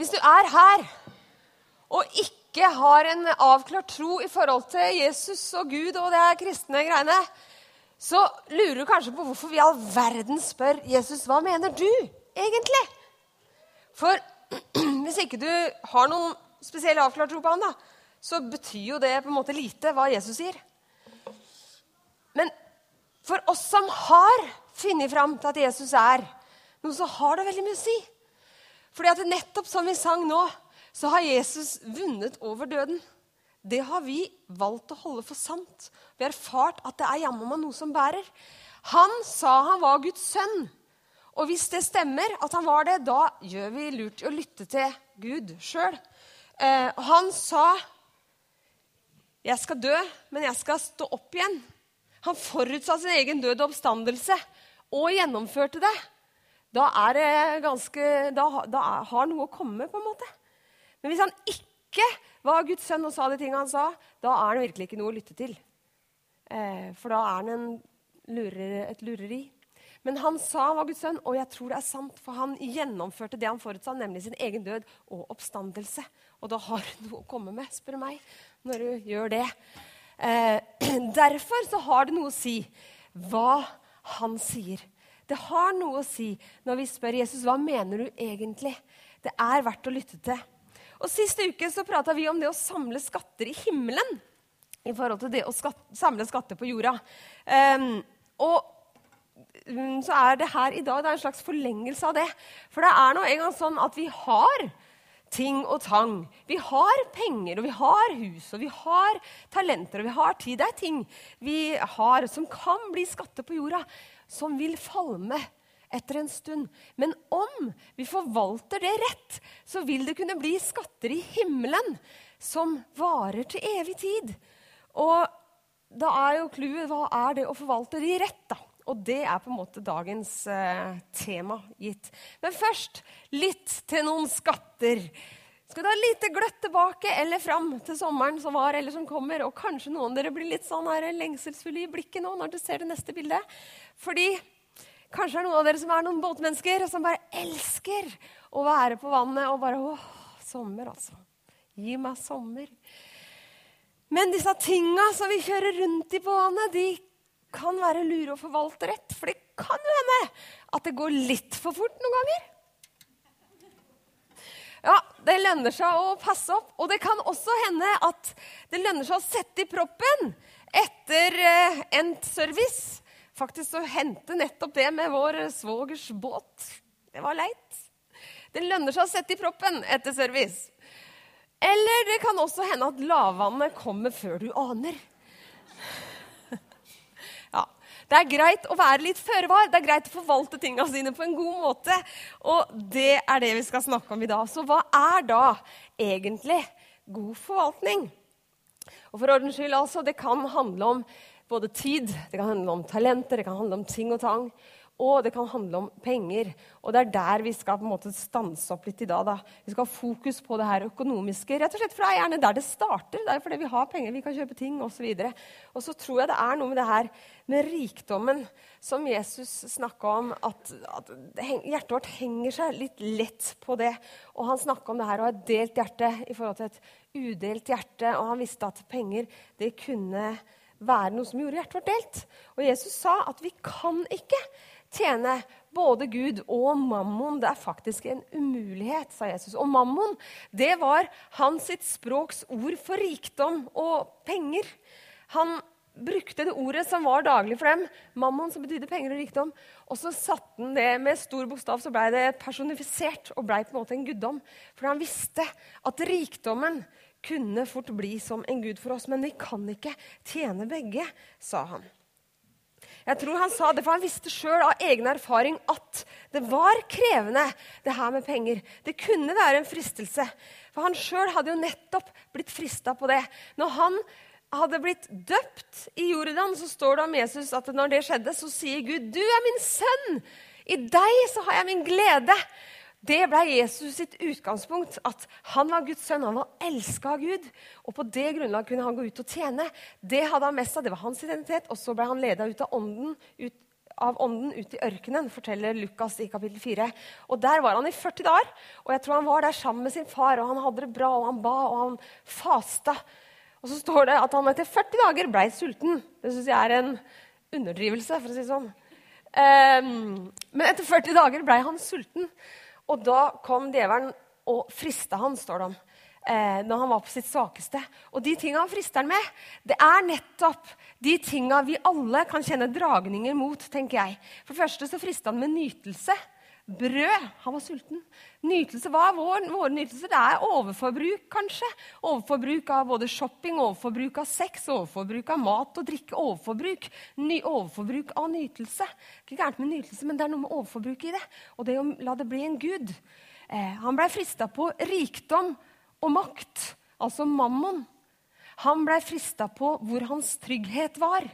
Hvis du er her og ikke har en avklart tro i forhold til Jesus og Gud og det kristne greiene, så lurer du kanskje på hvorfor vi all verden spør Jesus hva mener du egentlig? For hvis ikke du har noen spesiell avklart tro på han, da, så betyr jo det på en måte lite hva Jesus sier. Men for oss som har funnet fram til at Jesus er noe, så har det veldig mye å si. Fordi at nettopp som vi sang nå, så har Jesus vunnet over døden. Det har vi valgt å holde for sant. Vi har erfart at det er jammen meg noe som bærer. Han sa han var Guds sønn. Og hvis det stemmer at han var det, da gjør vi lurt i å lytte til Gud sjøl. Eh, han sa 'Jeg skal dø, men jeg skal stå opp igjen'. Han forutsa sin egen død og oppstandelse og gjennomførte det da ganske Da, da har noe å komme, på en måte. Men hvis han ikke var Guds sønn og sa de tingene han sa, da er det virkelig ikke noe å lytte til. Eh, for da er han lurer, et lureri. Men han sa han var Guds sønn, og jeg tror det er sant, for han gjennomførte det han forutsa, nemlig sin egen død og oppstandelse. Og da har du noe å komme med, spør du meg, når du gjør det. Eh, derfor så har det noe å si hva han sier. Det har noe å si når vi spør Jesus hva mener du egentlig. Det er verdt å lytte til. Og Siste uke så prata vi om det å samle skatter i himmelen i forhold til det å skatt, samle skatter på jorda. Um, og um, så er det her i dag det er en slags forlengelse av det. For det er nå en gang sånn at vi har ting og tang. Vi har penger, og vi har hus, og vi har talenter, og vi har tid. Det er ting vi har som kan bli skatter på jorda som vil falme etter en stund. Men om vi forvalter det rett, så vil det kunne bli skatter i himmelen som varer til evig tid. Og da er jo clouet hva er det å forvalte de rett, da? Og det er på en måte dagens eh, tema gitt. Men først litt til noen skatter. Skal du ha lite gløtt tilbake eller fram til sommeren som var eller som kommer? Og kanskje noen av dere blir litt sånn her lengselsfulle i blikket nå når du ser det neste bildet. Fordi kanskje er noen av dere som er noen båtmennesker som bare elsker å være på vannet og bare åh, sommer, altså. Gi meg sommer. Men disse tinga som vi kjører rundt i på vannet, de kan være lure å forvalte rett. For det kan jo hende at det går litt for fort noen ganger. Ja, det lønner seg å passe opp. Og det kan også hende at det lønner seg å sette i proppen etter uh, endt service. Faktisk å hente nettopp det med vår svogers båt. Det var leit. Det lønner seg å sette i proppen etter service. Eller det kan også hende at lavvannet kommer før du aner. Det er greit å være litt føre var. Det er greit å forvalte tingene sine på en god måte. Og det er det vi skal snakke om i dag. Så hva er da egentlig god forvaltning? Og for ordens skyld, altså, det kan handle om både tid, det kan handle om talenter, det kan handle om ting og tang og det kan handle om penger. Og det er der vi skal på en måte stanse opp litt i dag. Da. Vi skal ha fokus på det her økonomiske. rett og slett, For det er gjerne der det starter. Det er fordi vi har penger, vi kan kjøpe ting osv. Og, og så tror jeg det er noe med det her med rikdommen som Jesus snakka om. At, at, hjertet vårt henger seg litt lett på det. Og han snakka om det her å ha et delt hjerte i forhold til et udelt hjerte. Og han visste at penger det kunne være noe som gjorde hjertet vårt delt. Og Jesus sa at vi kan ikke tjene både Gud og mammon. Det er faktisk en umulighet, sa Jesus. Og mammon det var hans sitt språks ord for rikdom og penger. Han brukte det ordet som var daglig for dem, mammon, som betydde penger og rikdom. Og så satte han det med stor bokstav, så blei det personifisert og blei på en måte en guddom. For han visste at rikdommen kunne fort bli som en gud for oss. Men vi kan ikke tjene begge, sa han. Jeg tror han sa det, for han visste sjøl av egen erfaring at det var krevende, det her med penger. Det kunne være en fristelse. For han sjøl hadde jo nettopp blitt frista på det. Når han hadde blitt døpt i Jordan, så står det om Jesus at når det skjedde, så sier Gud, 'Du er min sønn. I deg så har jeg min glede.' Det ble Jesus sitt utgangspunkt, at han var Guds sønn. Han var elska av Gud. Og på det grunnlag kunne han gå ut og tjene. Det hadde han mest av, det var hans identitet. Og så ble han leda ut av ånden, ut av ånden ut i ørkenen, forteller Lukas i kapittel 4. Og Der var han i 40 dager, og jeg tror han var der sammen med sin far. og Han hadde det bra, og han ba, og han fasta. Og så står det at han etter 40 dager blei sulten. Det syns jeg er en underdrivelse, for å si det sånn. Um, men etter 40 dager blei han sulten, og da kom djevelen og frista han, står det om eh, når han var på sitt svakeste. Og de tinga han frister med, det er nettopp de tinga vi alle kan kjenne dragninger mot. tenker jeg. For det første så frister han med nytelse. Brød. Han var sulten. Nytelse, Hva er vår, våre nytelser? Det er overforbruk, kanskje. Overforbruk av både shopping, overforbruk av sex, overforbruk av mat og drikke. Overforbruk. Ny, overforbruk av nytelse. Ikke gærent med nytelse, men det er noe med overforbruk i det. Og det å la det bli en gud. Eh, han blei frista på rikdom og makt, altså mammon. Han blei frista på hvor hans trygghet var.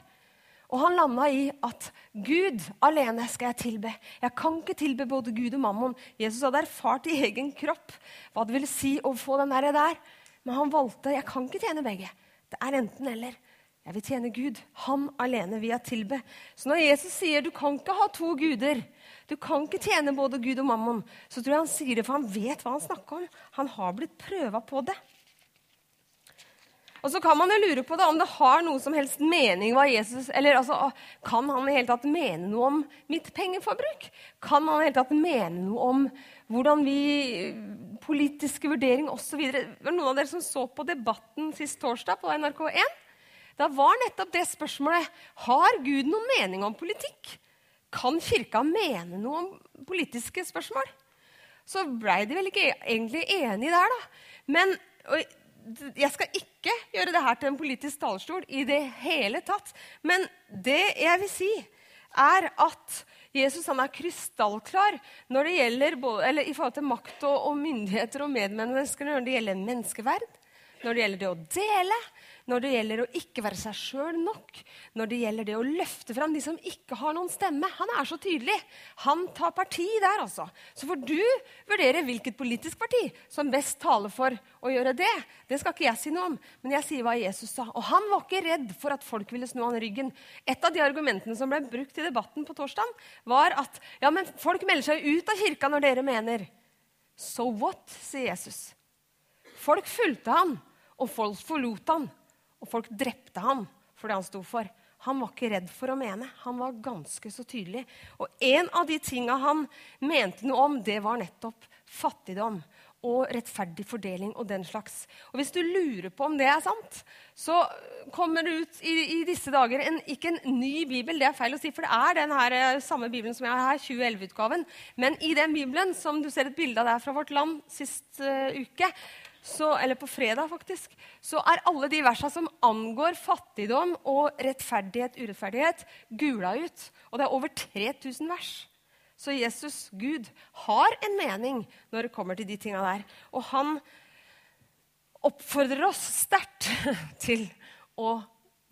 Og han landa i at Gud alene skal jeg tilbe. Jeg kan ikke tilbe både Gud og mammon. Jesus hadde erfart i egen kropp hva det ville si å få den der. Men han valgte jeg kan ikke tjene begge. Det er enten-eller. Jeg vil tjene Gud. Han alene vil jeg tilbe. Så når Jesus sier du kan ikke ha to guder, du kan ikke tjene både Gud og mammon, så tror jeg han sier det, for han vet hva han snakker om. Han har blitt prøva på det. Og så kan man jo lure på det, om det har noe som helst mening hva Jesus Eller altså, kan han i hele tatt mene noe om mitt pengeforbruk? Kan han i hele tatt mene noe om hvordan vi Politiske vurdering osv. Noen av dere som så på Debatten sist torsdag på NRK1? Da var nettopp det spørsmålet Har Gud noen mening om politikk. Kan Kirka mene noe om politiske spørsmål? Så blei de vel ikke egentlig enige der, da. Men jeg skal ikke gjøre det her til en politisk talerstol i det hele tatt. Men det jeg vil si, er at Jesus han er krystallklar når det gjelder både, i forhold til makt og, og myndigheter og medmennesker når det gjelder menneskeverd, når det gjelder det å dele, når det gjelder å ikke være seg sjøl nok, når det gjelder det å løfte fram de som ikke har noen stemme. Han er så tydelig. Han tar parti der, altså. Så får du vurdere hvilket politisk parti som best taler for å gjøre det. Det skal ikke jeg si noe om, men jeg sier hva Jesus sa. Og han var ikke redd for at folk ville snu han ryggen. Et av de argumentene som ble brukt i debatten på torsdag, var at ja, men folk melder seg ut av kirka når dere mener. So what, sier Jesus. Folk fulgte han, og folk forlot han. Og folk drepte ham for det han sto for. Han var ikke redd for å mene. Han var ganske så tydelig. Og en av de tinga han mente noe om, det var nettopp fattigdom og rettferdig fordeling og den slags. Og Hvis du lurer på om det er sant, så kommer det ut i, i disse dager en, ikke en ny bibel, det er feil å si, for det er den her, eh, samme bibelen som jeg har her, 2011-utgaven. Men i den bibelen, som du ser et bilde av der fra Vårt Land sist uh, uke, så, eller på fredag faktisk, så er alle de versene som angår fattigdom og rettferdighet, urettferdighet, gula ut. Og det er over 3000 vers. Så Jesus, Gud, har en mening når det kommer til de tinga der. Og han oppfordrer oss sterkt til å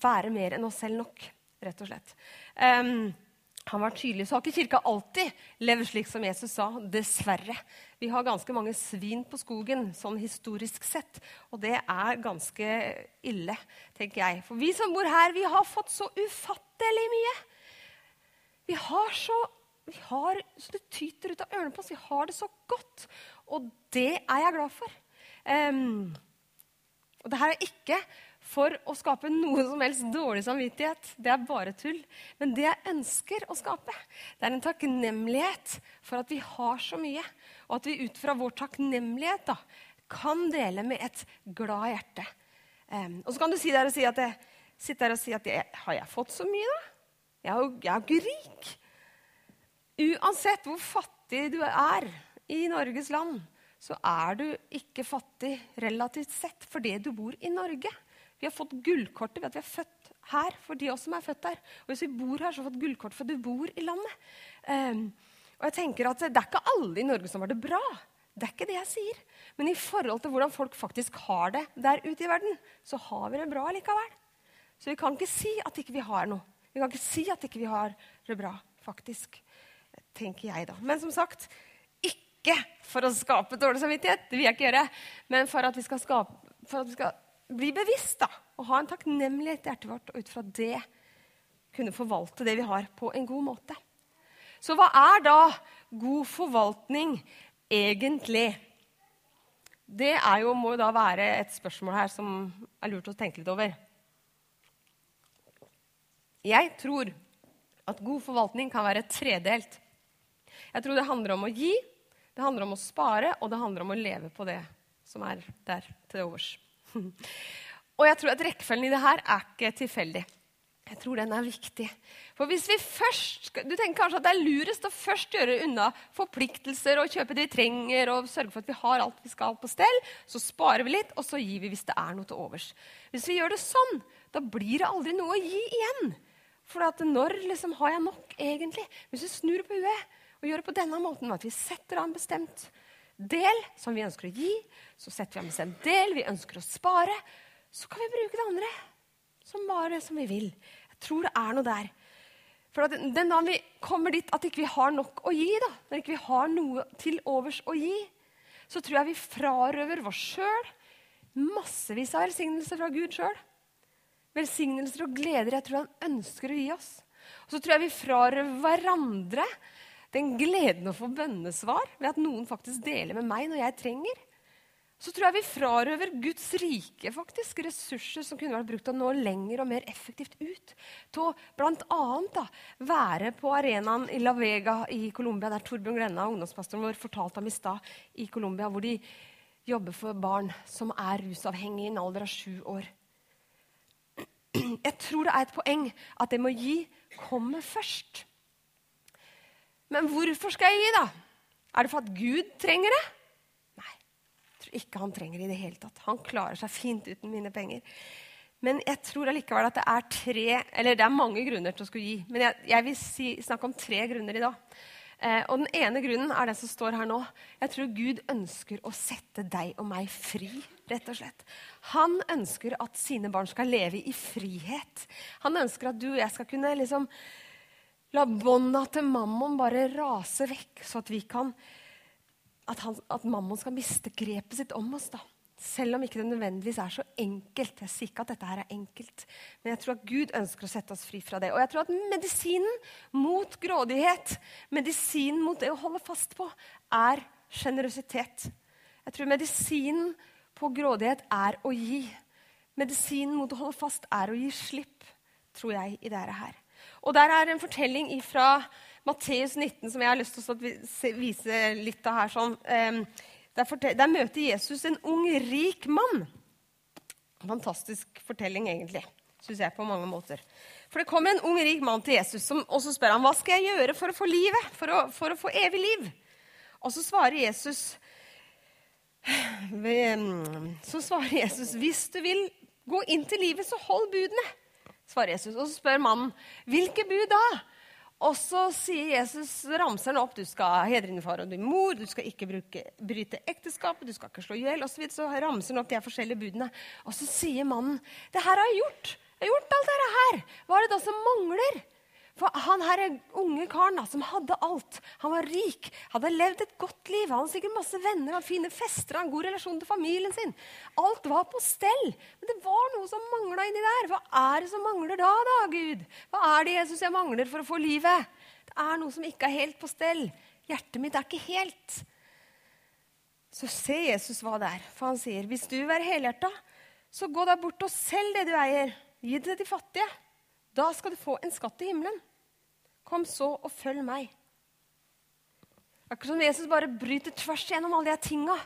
være mer enn oss selv nok, rett og slett. Um, han var tydelig, Så har ikke Kirka alltid levd slik som Jesus sa. Dessverre. Vi har ganske mange svin på skogen, sånn historisk sett. Og det er ganske ille, tenker jeg. For vi som bor her, vi har fått så ufattelig mye. Vi har så, vi har, så Det tyter ut av ørene på oss. Vi har det så godt. Og det er jeg glad for. Um, og det her er ikke for å skape noe som helst dårlig samvittighet. Det er bare tull. Men det jeg ønsker å skape, det er en takknemlighet for at vi har så mye. Og at vi ut fra vår takknemlighet da, kan dele med et glad hjerte. Um, og så kan du si der og si at jeg, sitte der og si at jeg, har jeg fått så mye, da? Jeg er jo, ikke rik. Uansett hvor fattig du er i Norges land, så er du ikke fattig relativt sett fordi du bor i Norge. Vi har fått gullkortet ved at vi er født her for de oss som er født her. Og hvis vi bor her, så har vi fått gullkort for at du bor i landet. Um, og jeg tenker at Det er ikke alle i Norge som har det bra. Det er ikke det jeg sier. Men i forhold til hvordan folk faktisk har det der ute i verden, så har vi det bra likevel. Så vi kan ikke si at ikke vi ikke har noe. Vi kan ikke si at ikke vi ikke har det bra, faktisk. Tenker jeg, da. Men som sagt, ikke for å skape dårlig samvittighet, det vil jeg ikke gjøre, men for at vi skal, skape, at vi skal bli bevisst da, og ha en takknemlighet i hjertet vårt, og ut fra det kunne forvalte det vi har, på en god måte. Så hva er da god forvaltning egentlig? Det jo, må jo da være et spørsmål her som er lurt å tenke litt over. Jeg tror at god forvaltning kan være tredelt. Jeg tror det handler om å gi, det handler om å spare, og det handler om å leve på det som er der til overs. Og jeg tror at rekkefølgen i det her er ikke tilfeldig. Jeg tror den er viktig. For hvis vi først, Du tenker kanskje at det er lurest å først gjøre unna forpliktelser og kjøpe det vi trenger, og sørge for at vi har alt vi skal på stell. Så sparer vi litt, og så gir vi hvis det er noe til overs. Hvis vi gjør det sånn, da blir det aldri noe å gi igjen. For når liksom, har jeg nok, egentlig? Hvis vi snur på huet og gjør det på denne måten, at vi setter av en bestemt del som vi ønsker å gi, så setter vi av en bestemt del vi ønsker å spare, så kan vi bruke det andre som bare som vi vil. Jeg tror det er noe der. For Den dagen vi kommer dit at ikke vi ikke har nok å gi, da, når ikke vi ikke har noe til overs å gi, så tror jeg vi frarøver oss sjøl massevis av velsignelser fra Gud sjøl. Velsignelser og gleder jeg tror han ønsker å gi oss. Og så tror jeg vi frarøver hverandre den gleden å få bønnesvar ved at noen faktisk deler med meg når jeg trenger så tror jeg vi frarøver Guds rike faktisk, ressurser som kunne vært brukt til å nå lenger og mer effektivt ut. Til å bl.a. være på arenaen i La Vega i Colombia, der Torbjørn Glenna, ungdomspastoren vår, fortalte om i stad, i Colombia, hvor de jobber for barn som er rusavhengige i en alder av sju år. Jeg tror det er et poeng at det må gi komme først. Men hvorfor skal jeg gi, da? Er det for at Gud trenger det? Tror ikke han trenger i det hele tatt. Han klarer seg fint uten mine penger. Men jeg tror allikevel at det er tre, eller det er mange grunner til å skulle gi. Men jeg, jeg vil si, snakke om tre grunner i dag. Eh, og den ene grunnen er den som står her nå. Jeg tror Gud ønsker å sette deg og meg fri. rett og slett. Han ønsker at sine barn skal leve i frihet. Han ønsker at du og jeg skal kunne liksom la bånda til mammon bare rase vekk, så at vi kan at, han, at mammon skal miste grepet sitt om oss. da. Selv om ikke det nødvendigvis er så enkelt. Jeg sier ikke at dette her er enkelt, men jeg tror at Gud ønsker å sette oss fri fra det. Og jeg tror at medisinen mot grådighet, medisinen mot det å holde fast på, er sjenerøsitet. Jeg tror medisinen på grådighet er å gi. Medisinen mot å holde fast er å gi slipp, tror jeg, i dette her. Og der er en fortelling ifra Matteus 19, som jeg har lyst til å vise litt av her. sånn. Der, der, møter Jesus en ung, rik mann. Fantastisk fortelling, egentlig, syns jeg på mange måter. For det kommer en ung, rik mann til Jesus, som, og så spør han hva skal jeg gjøre for å få livet, for å, for å få evig liv. Og så svarer Jesus så svarer Jesus, hvis du vil gå inn til livet, så hold budene. svarer Jesus. Og så spør mannen, hvilke bud da? Og så sier Jesus, ramser han opp du skal hedre din far og din mor, du skal ikke bruke, bryte ekteskapet, du skal ikke slå i hjel osv. Så, så ramser han opp de forskjellige budene. Og så sier mannen det her har jeg gjort. Jeg har gjort alt dette her. Hva er det da som mangler? For han her unge karen da, som hadde alt, han var rik, hadde levd et godt liv. Han hadde sikkert masse venner, han fine fester, han god relasjon til familien sin. Alt var på stell. Men det var noe som mangla inni der. Hva er det som mangler da, da, Gud? Hva er det Jesus jeg mangler for å få livet? Det er noe som ikke er helt på stell. Hjertet mitt er ikke helt. Så ser Jesus hva det er. For han sier, hvis du vil være helhjerta, så gå deg bort og selg det du eier. Gi det til de fattige. Da skal du få en skatt i himmelen. Kom så og følg meg. Akkurat som Jesus bare bryter tvers gjennom alle de tinga,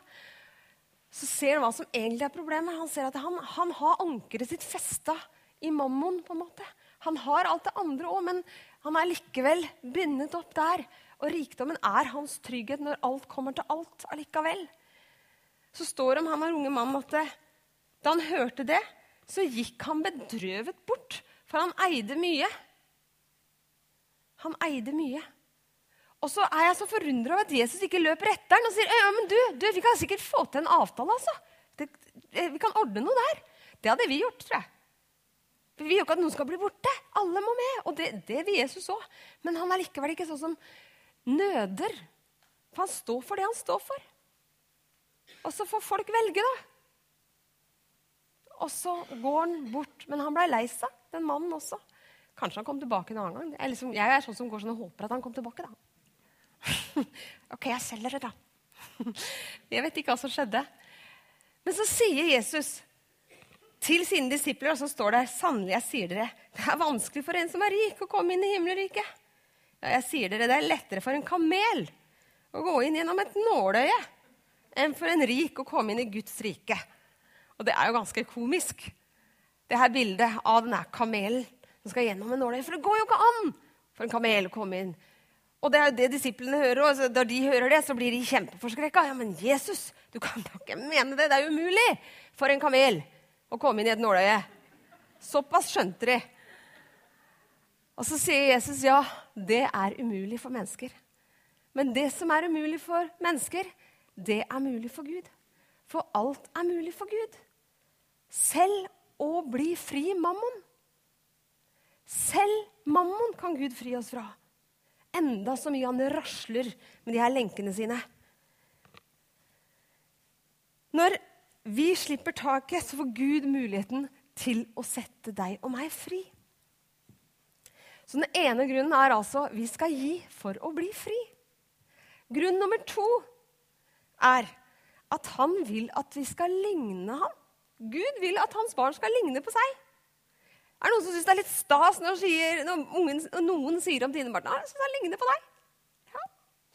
så ser han hva som egentlig er problemet. Han ser at han, han har ankeret sitt festa i mammon. på en måte. Han har alt det andre òg, men han er likevel bindet opp der. Og rikdommen er hans trygghet når alt kommer til alt allikevel. Så står det om han var unge mann at da han hørte det, så gikk han bedrøvet bort for han eide mye. Han eide mye. Og så er jeg så forundra over at Jesus ikke løper etter han og sier men du, du, vi kan sikkert få til en avtale. altså. Det, eh, vi kan ordne noe der. Det hadde vi gjort, tror jeg. Vi vil jo ikke at noen skal bli borte. Alle må med. Og det, det vil Jesus òg. Men han er likevel ikke sånn som nøder. For han står for det han står for. Og så får folk velge, da. Og så går han bort. Men han blei lei seg, den mannen også. Kanskje han kom tilbake en annen gang. Jeg, liksom, jeg er sånn som går sånn og håper at han kom tilbake. da. ok, jeg selger det, da. jeg vet ikke hva som skjedde. Men så sier Jesus til sine disipler, og så står det sannelig, jeg sier dere, det er vanskelig for en som er rik, å komme inn i himmelriket. Ja, jeg sier dere, det er lettere for en kamel å gå inn gjennom et nåløye enn for en rik å komme inn i Guds rike. Og det er jo ganske komisk, det her bildet av denne kamelen som skal gjennom en nåløye. For det går jo ikke an for en kamel å komme inn. Og det er jo det disiplene hører. Og da de hører det, så blir de kjempeforskrekka. Ja, men Jesus, du kan da ikke mene det. Det er umulig for en kamel å komme inn i et nåløye. Såpass skjønte de. Og så sier Jesus ja, det er umulig for mennesker. Men det som er umulig for mennesker, det er mulig for Gud. For alt er mulig for Gud. Selv å bli fri mammon. Selv mammon kan Gud fri oss fra. Enda så mye han rasler med de her lenkene sine. Når vi slipper taket, så får Gud muligheten til å sette deg og meg fri. Så den ene grunnen er altså vi skal gi for å bli fri. Grunn nummer to er at han vil at vi skal ligne ham. Gud vil at hans barn skal ligne på seg. Er det noen som syns det er litt stas når, sier, når, ungen, noen sier om dine barn at han ligner på deg? Ja,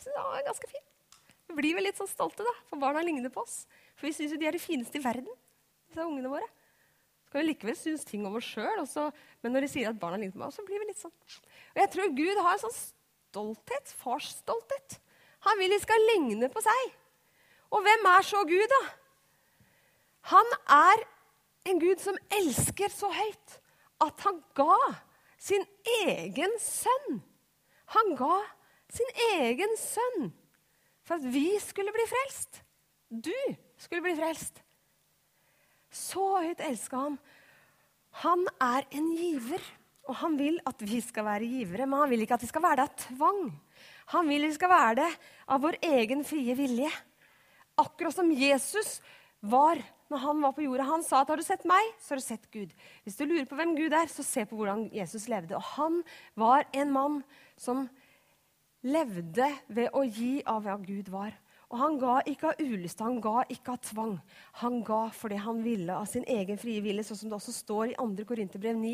synes det er ganske fint. Vi blir vel litt sånn stolte, da, for barna ligner på oss. For vi syns jo de er de fineste i verden, disse ungene våre Så kan vi likevel synes ting om oss sjøl. Men når de sier at barna ligner på meg, så blir vi litt sånn. Og jeg tror Gud har en sånn stolthet, farsstolthet. Han vil de skal ligne på seg. Og hvem er så Gud, da? Han er en Gud som elsker så høyt at han ga sin egen sønn. Han ga sin egen sønn for at vi skulle bli frelst. Du skulle bli frelst. Så høyt elska han. Han er en giver, og han vil at vi skal være givere. Men han vil ikke at vi skal være det av tvang. Han vil at vi skal være det av vår egen frie vilje. Akkurat som Jesus var når han var på jorda. Han sa at har du sett meg, så har du sett Gud. Hvis du lurer på hvem Gud er, så se på hvordan Jesus levde. Og han var en mann som levde ved å gi av hva Gud var. Og han ga ikke av ulyst, han ga ikke av tvang. Han ga fordi han ville av sin egen frie vilje, sånn som det også står i 2. Korinterbrev 9.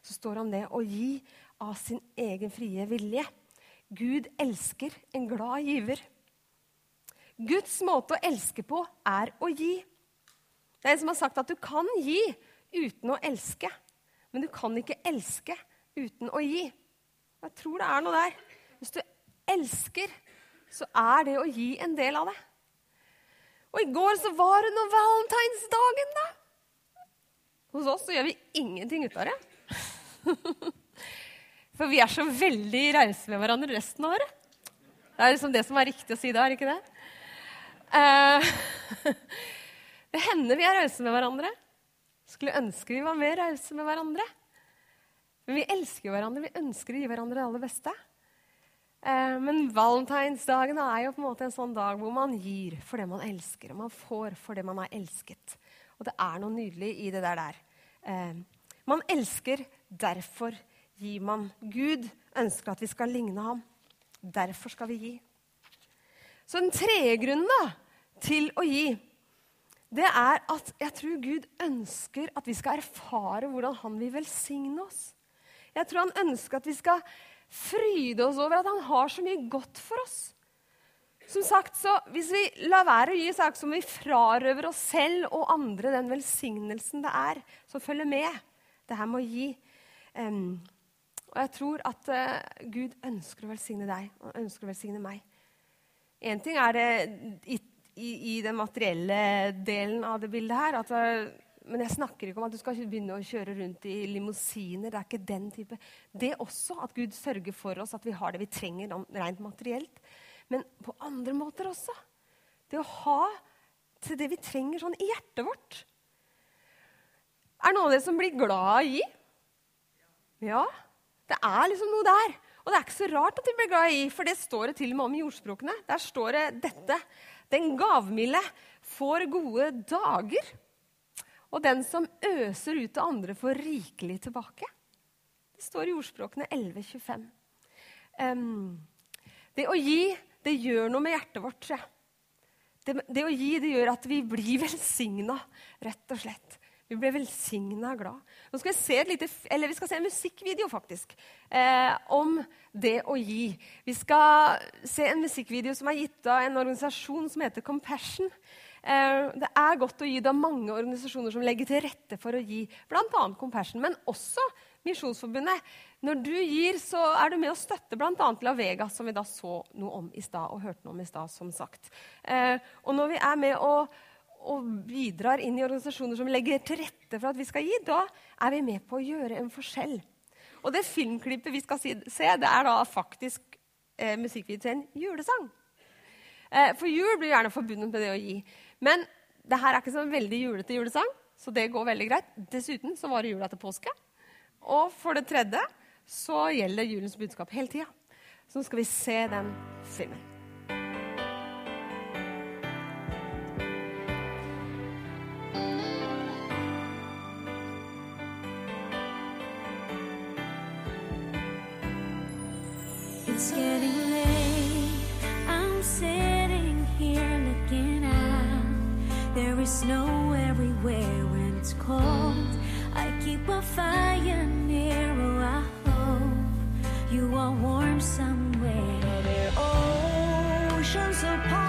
Så står han det å gi av sin egen frie vilje. Gud elsker en glad giver. Guds måte å elske på er å gi. Det er en som har sagt at du kan gi uten å elske. Men du kan ikke elske uten å gi. Jeg tror det er noe der. Hvis du elsker, så er det å gi en del av det. Og i går så var det nå valentinsdagen, da. Hos oss så gjør vi ingenting ut av det. For vi er så veldig rause med hverandre resten av året. Det er liksom det som er riktig å si da, er ikke det? Uh, det hender vi er rause med hverandre. Skulle ønske vi var mer rause med hverandre. Men vi elsker jo hverandre. Vi ønsker å gi hverandre det aller beste. Eh, men valentinsdagen er jo på en måte en sånn dag hvor man gir for det man elsker, og man får for det man har elsket. Og det er noe nydelig i det der. der. man elsker, derfor gir man. Gud ønsker at vi skal ligne ham. Derfor skal vi gi. Så den tredje grunnen til å gi, det er at jeg tror Gud ønsker at vi skal erfare hvordan han vil velsigne oss. Jeg tror han ønsker at vi skal fryde oss over at han har så mye godt for oss. Som sagt, så Hvis vi lar være å gi, så er det som vi frarøver oss selv og andre den velsignelsen det er som følger med det her med å gi. Um, og jeg tror at uh, Gud ønsker å velsigne deg og ønsker å velsigne meg. Én ting er det i, i, den materielle delen av det bildet her. at uh, men jeg snakker ikke om at du skal begynne å kjøre rundt i limousiner. Det er ikke den type. Det er også at Gud sørger for oss at vi har det vi trenger rent materielt. Men på andre måter også. Det å ha til det vi trenger sånn i hjertet vårt. Er noen av dere som blir glad i? Ja. Det er liksom noe der. Og det er ikke så rart at vi blir glad i, for det står det til og med om i jordspråkene. Der står det dette. Den gavmilde får gode dager. Og den som øser ut til andre, får rikelig tilbake. Det står i ordspråkene 11.25. Um, det å gi, det gjør noe med hjertet vårt. Det, det, å gi det gjør at vi blir velsigna, rett og slett. Vi ble velsigna glad. Nå skal vi se lite, vi skal se en musikkvideo faktisk, eh, om det å gi. Vi skal se en musikkvideo som er gitt av en organisasjon som heter Compassion. Eh, det er godt å gi. Det er mange organisasjoner som legger til rette for å gi. Bl.a. Compassion, men også Misjonsforbundet. Når du gir, så er du med å støtte bl.a. La Vega, som vi da så noe om i stad. og hørte noe om i stad, som sagt. Eh, og når vi er med og, og, bidrar inn i organisasjoner som legger til rette for at vi skal gi, da er vi med på å gjøre en forskjell. Og det filmklippet vi skal se, det er da faktisk eh, musikkvideo julesang. Eh, for jul blir gjerne forbundet med det å gi. Men det her er ikke så veldig julete julesang, så det går veldig greit. Dessuten så var det jula til påske. Og for det tredje så gjelder julens budskap hele tida. Så nå skal vi se den filmen. A fire near. Oh, I hope you are warm somewhere. There oceans apart.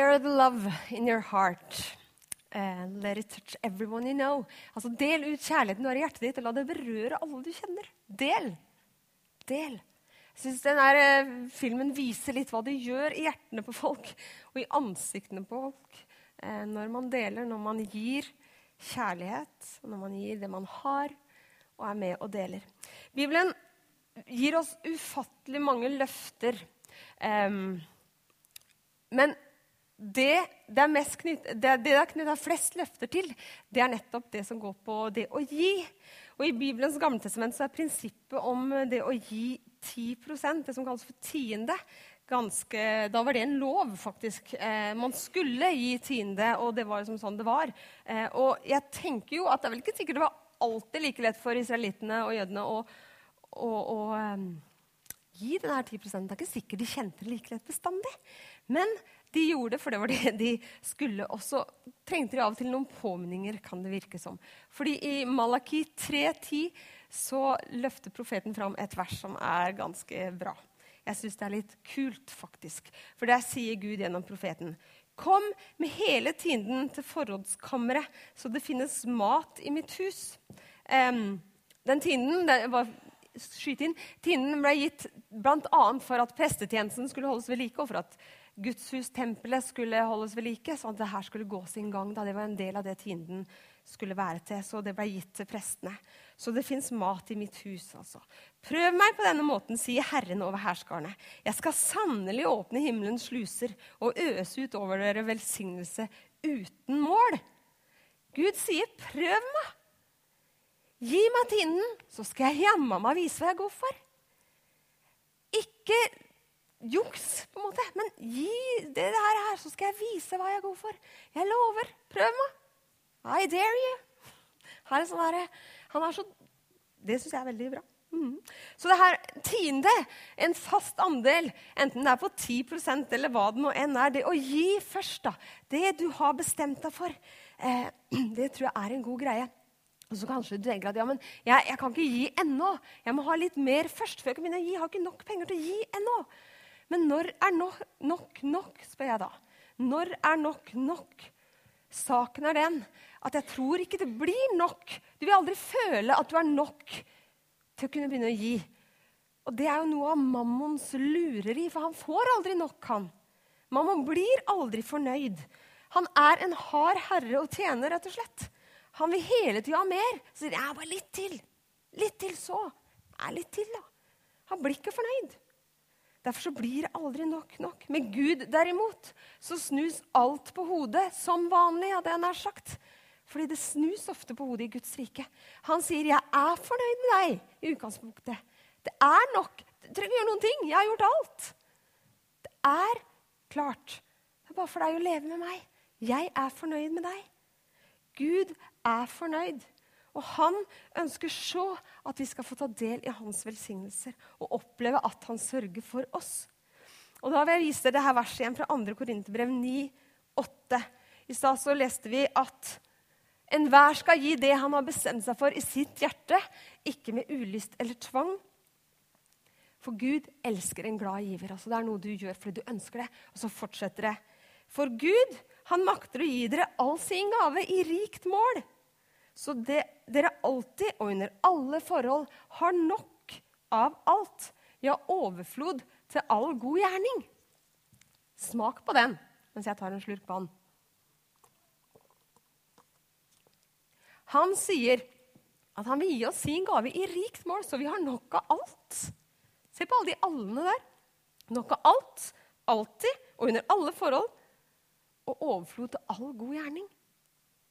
Share the love in your heart. And let it touch everyone you know. Altså, Del ut kjærligheten du har i hjertet ditt, og la det berøre alle du kjenner. Del. Del. Jeg synes denne eh, filmen viser litt hva det gjør i hjertene på folk og i ansiktene på folk eh, når man deler, når man gir kjærlighet, når man gir det man har, og er med og deler. Bibelen gir oss ufattelig mange løfter. Men det det er, mest knyt, det, det er knytta flest løfter til, det er nettopp det som går på det å gi. Og I Bibelens gamle testament så er prinsippet om det å gi 10% det som kalles for tiende, ganske, da var det en lov, faktisk. Eh, man skulle gi tiende, og det var liksom sånn det var. Eh, og jeg tenker jo at det er vel ikke sikkert det var alltid like lett for israelittene og jødene å, å, å um, gi denne 10 Det er ikke sikkert de kjente det like lett bestandig. Men de gjorde det, for det var det de skulle. Og så trengte de av og til noen påminninger, kan det virke som. Fordi i Malaki 3.10 så løfter profeten fram et vers som er ganske bra. Jeg syns det er litt kult, faktisk. For der sier Gud gjennom profeten Kom med hele tienden til forrådskammeret, så det finnes mat i mitt hus. Um, den var, skyt inn, tienden ble gitt bl.a. for at prestetjenesten skulle holdes ved like, og for at gudshustempelet skulle holdes ved like, sånn at det her skulle gå sin gang. Da. Det var en del av det tienden skulle være til, så det ble gitt til prestene. Så det fins mat i mitt hus, altså. Prøv meg på denne måten, sier Herren over herskarene. Jeg skal sannelig åpne himmelens sluser og øse ut over dere velsignelse uten mål. Gud sier, 'Prøv meg'. Gi meg tinden, så skal jeg jammen meg vise hva jeg går for. Ikke juks, på en måte, men gi det her, her, så skal jeg vise hva jeg går for. Jeg lover. Prøv meg. I dare you. Her er sånn her, han er så, det syns jeg er veldig bra. Mm. Så det her tiende, en fast andel, enten det er på 10% eller hva det nå enn er, det å gi først, da, det du har bestemt deg for, eh, det tror jeg er en god greie. Og så kanskje du tenker at ja, men jeg, jeg kan ikke gi ennå. Jeg må ha litt mer først. før jeg kan begynne å gi. Jeg har ikke nok penger til å gi ennå. Men når er nok nok, nok, spør jeg da. Når er nok nok? Saken er den at jeg tror ikke det blir nok. Du vil aldri føle at du er nok til å kunne begynne å gi. Og det er jo noe av mammons lureri, for han får aldri nok, han. Mammon blir aldri fornøyd. Han er en hard herre og tjener, rett og slett. Han vil hele tida ha mer. Så sier jeg bare litt til. Litt til så. Nei, litt til, da. Han blir ikke fornøyd. Derfor så blir det aldri nok nok. Med Gud derimot så snus alt på hodet, som vanlig, hadde jeg nær sagt. Fordi det snus ofte på hodet i Guds rike. Han sier, 'Jeg er fornøyd med deg' i utgangspunktet. Det er nok. Du trenger ikke gjøre noen ting. Jeg har gjort alt. Det er klart. Det er bare for deg å leve med meg. Jeg er fornøyd med deg. Gud er fornøyd. Og han ønsker så at vi skal få ta del i hans velsignelser og oppleve at han sørger for oss. Og Da vil jeg vise dere dette verset igjen fra 2. Korinterbrev 9, 8. I stad så leste vi at enhver skal gi det han har bestemt seg for i sitt hjerte, ikke med ulyst eller tvang. For Gud elsker en glad giver. altså Det er noe du gjør fordi du ønsker det. Og så fortsetter det. For Gud, han makter å gi dere all sin gave i rikt mål. Så det, alltid og under alle forhold har nok av alt. Ja, overflod til all god gjerning. Smak på den mens jeg tar en slurk vann. Han sier at han vil gi oss sin gave i rikt mål, så vi har nok av alt. Se på alle de allene der. Nok av alt, alltid og under alle forhold. Og overflod til all god gjerning.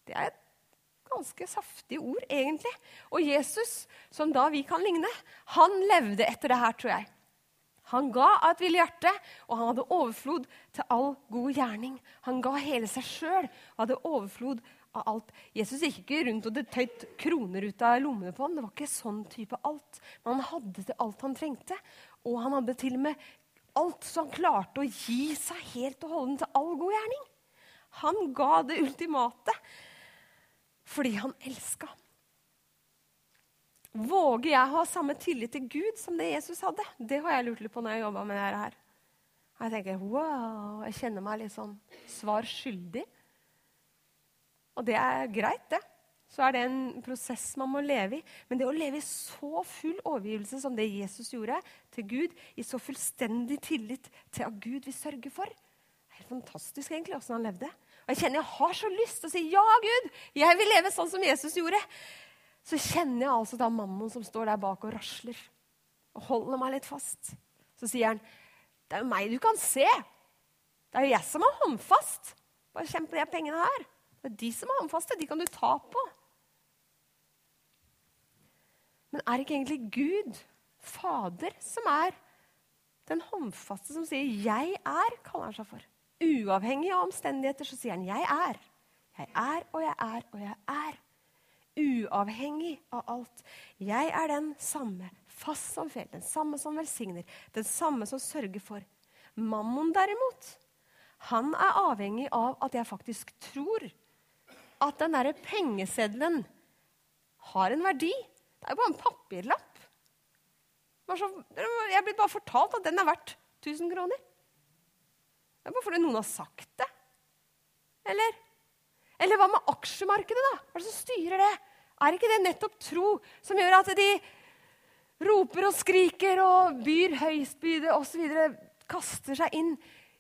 Det er et ganske saftige ord, egentlig. Og Jesus, som da vi kan ligne, han levde etter det her, tror jeg. Han ga av et villig hjerte, og han hadde overflod til all god gjerning. Han ga hele seg sjøl og hadde overflod av alt. Jesus gikk ikke rundt og tøyt kroner ut av lommene på ham. Det var ikke sånn type alt. Men han hadde til alt han trengte. Og han hadde til og med alt, så han klarte å gi seg helt og holdent til all god gjerning. Han ga det ultimate fordi han elska. Våger jeg ha samme tillit til Gud som det Jesus hadde? Det har jeg lurt litt på når jeg jobba med dette her. Jeg tenker wow, jeg kjenner meg litt sånn svar skyldig. Og det er greit, det. Så er det en prosess man må leve i. Men det å leve i så full overgivelse som det Jesus gjorde til Gud, i så fullstendig tillit til at Gud vil sørge for, er helt fantastisk egentlig åssen han levde. Og jeg kjenner jeg har så lyst til å si ja, Gud, jeg vil leve sånn som Jesus gjorde. Så kjenner jeg altså da mammon som står der bak og rasler. og holder meg litt fast. Så sier han, 'Det er jo meg du kan se. Det er jo jeg som er håndfast. Bare kjenn på de pengene her. Det er de som er håndfaste. De kan du ta på.' Men er det ikke egentlig Gud, Fader, som er den håndfaste som sier 'jeg er', kaller han seg for. Uavhengig av omstendigheter så sier han 'jeg er'. Jeg er og jeg er og jeg er. Uavhengig av alt. Jeg er den samme, fast som fjell, den samme som velsigner, den samme som sørger for. Mammon derimot, han er avhengig av at jeg faktisk tror at den derre pengeseddelen har en verdi. Det er jo bare en papirlapp. Jeg er blir bare fortalt at den er verdt 1000 kroner. Det er bare fordi noen har sagt det. Eller? Eller hva med aksjemarkedet, da? Hva er det som styrer det? Er ikke det nettopp tro som gjør at de roper og skriker og byr høystbyde osv., kaster seg inn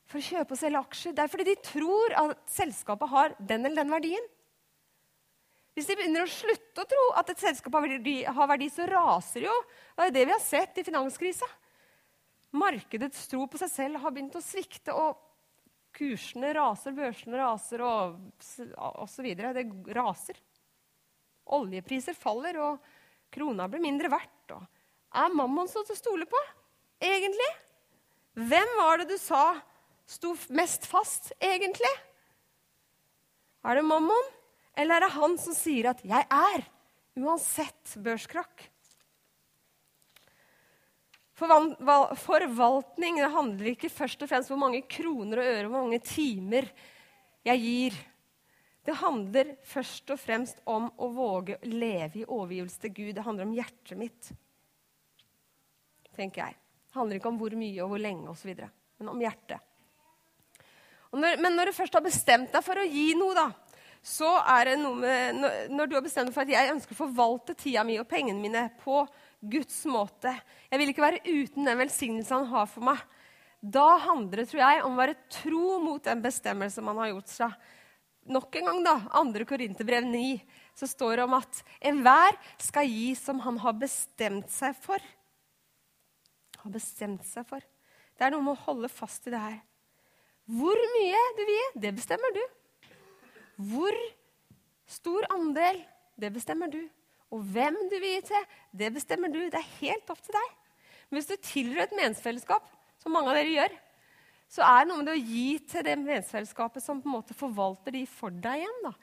for å kjøpe og selge aksjer? Det er fordi de tror at selskapet har den eller den verdien. Hvis de begynner å slutte å tro at et selskap har verdi, har verdi så raser jo. Det er det vi har sett i finanskrisa. Markedets tro på seg selv har begynt å svikte, og kursene raser, børsene raser og osv. Det raser. Oljepriser faller, og krona blir mindre verdt. Er mammon så til å stole på, egentlig? Hvem var det du sa sto mest fast, egentlig? Er det mammon, eller er det han som sier at 'jeg er', uansett børskrakk? Forvaltning det handler ikke først og fremst om hvor mange kroner og øre hvor mange timer jeg gir. Det handler først og fremst om å våge å leve i overgivelse til Gud. Det handler om hjertet mitt, tenker jeg. Det handler ikke om hvor mye og hvor lenge osv., men om hjertet. Og når, men når du først har bestemt deg for å gi noe, da, så er det noe med når, du har bestemt deg for at jeg ønsker å forvalte tida mi og pengene mine på Guds måte Jeg vil ikke være uten den velsignelsen han har for meg. Da handler det, tror jeg, om å være tro mot den bestemmelse man har gjort seg. Nok en gang, da, 2. Korinterbrev 9, så står det om at enhver skal gi som han har bestemt seg for. Har bestemt seg for. Det er noe med å holde fast i det her. Hvor mye du vil gi, det bestemmer du. Hvor stor andel, det bestemmer du. Og hvem du vil gi til, det bestemmer du. Det er helt opp til deg. Men hvis du tilhører et menighetsfellesskap, som mange av dere gjør, så er det noe med det å gi til det menighetsfellesskapet som på en måte forvalter de for deg igjen. da.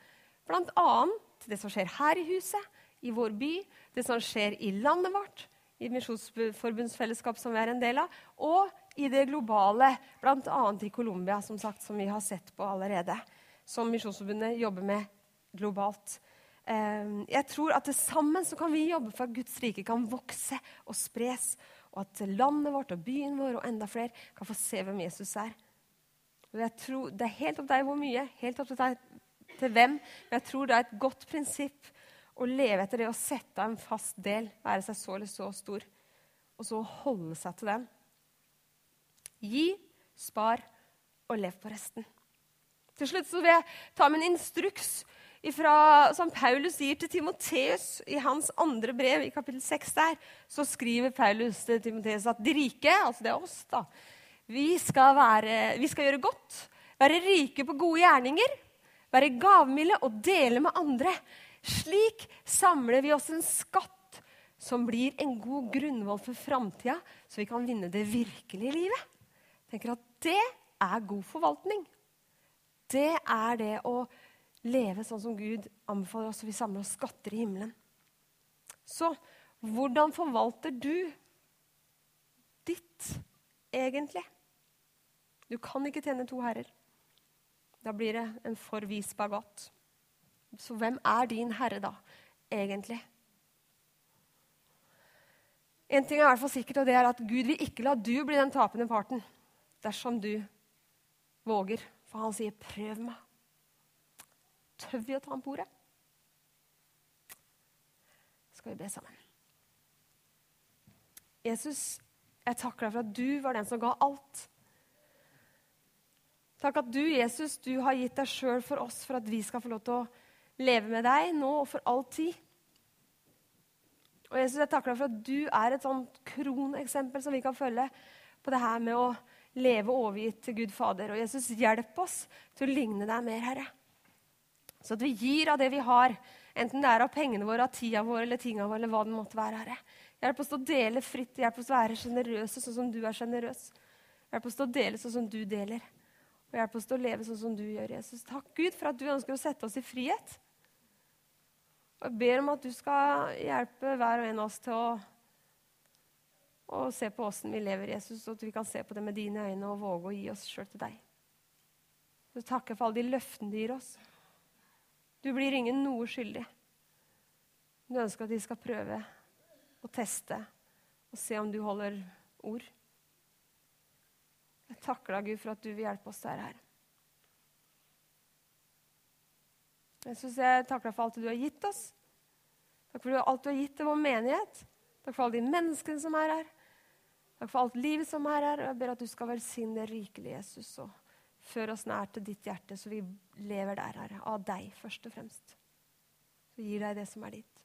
Blant annet det som skjer her i huset, i vår by, det som skjer i landet vårt, i Misjonsforbundsfellesskap som vi er en del av, og i det globale, bl.a. i Colombia, som som vi har sett på allerede. Som Misjonsforbundet jobber med globalt. Eh, Jeg tror at sammen så kan vi jobbe for at Guds rike kan vokse og spres, og at landet vårt og byen vår og enda flere kan få se hvem Jesus er. Tror, Det er helt opp deg hvor mye, helt opp til deg til hvem, men jeg tror det er et godt prinsipp å leve etter det å sette av en fast del, være seg så eller så stor, og så holde seg til den. Gi, spar og lev på resten. Til slutt så vil jeg ta min instruks ifra, som Paulus sier til Timoteus i hans andre brev, i kapittel 6 der. Så skriver Paulus til Timoteus at de rike, altså det er oss, da, vi skal, være, vi skal gjøre godt, være rike på gode gjerninger, være gavmilde og dele med andre. Slik samler vi oss en skatt som blir en god grunnvoll for framtida, så vi kan vinne det virkelige livet. Jeg tenker at Det er god forvaltning. Det er det å leve sånn som Gud anbefaler oss, og vi samler oss skatter i himmelen. Så hvordan forvalter du ditt egentlig? Du kan ikke tjene to herrer. Da blir det en for vis bagat. Så hvem er din herre, da, egentlig? En ting er i hvert fall sikkert, og det er at Gud vil ikke la du bli den tapende parten dersom du våger. For han sier, 'Prøv meg'. Tør vi å ta ham på ordet? Skal vi be sammen? Jesus, jeg takker deg for at du var den som ga alt. Takk at du, Jesus, du har gitt deg sjøl for oss for at vi skal få lov til å leve med deg nå og for all tid. Og Jesus, jeg takker deg for at du er et sånt kroneksempel som vi kan følge på det her med å leve overgitt til Gud Fader. Og Jesus, hjelp oss til å ligne deg mer, Herre. Så at vi gir av det vi har, enten det er av pengene våre, av tida vår eller tinga våre, eller hva det måtte være, Herre. Hjelp oss til å dele fritt, hjelp oss til å være sjenerøse sånn som du er sjenerøs. Hjelp oss til å dele sånn som du deler. Og hjelp oss til å leve sånn som du gjør, Jesus. Takk, Gud, for at du ønsker å sette oss i frihet. Og jeg ber om at du skal hjelpe hver og en av oss til å, å se på åssen vi lever, Jesus, og at vi kan se på det med dine øyne og våge å gi oss sjøl til deg. Så takker for alle de løftene du gir oss. Du blir ingen noe skyldig. Du ønsker at de skal prøve og teste og se om du holder ord. Jeg takker deg, Gud, for at du vil hjelpe oss der her. Jesus, jeg takker deg for alt du har gitt oss. Takk for alt du har gitt til vår menighet. Takk for alle de menneskene som er her. Takk for alt livet som er her. Og jeg ber at du skal velsigne det rikelig, Jesus, og føre oss nær til ditt hjerte, så vi lever der, Herre. Av deg, først og fremst. Så gir deg det som er ditt.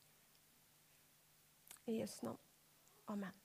I Jesu navn. Amen.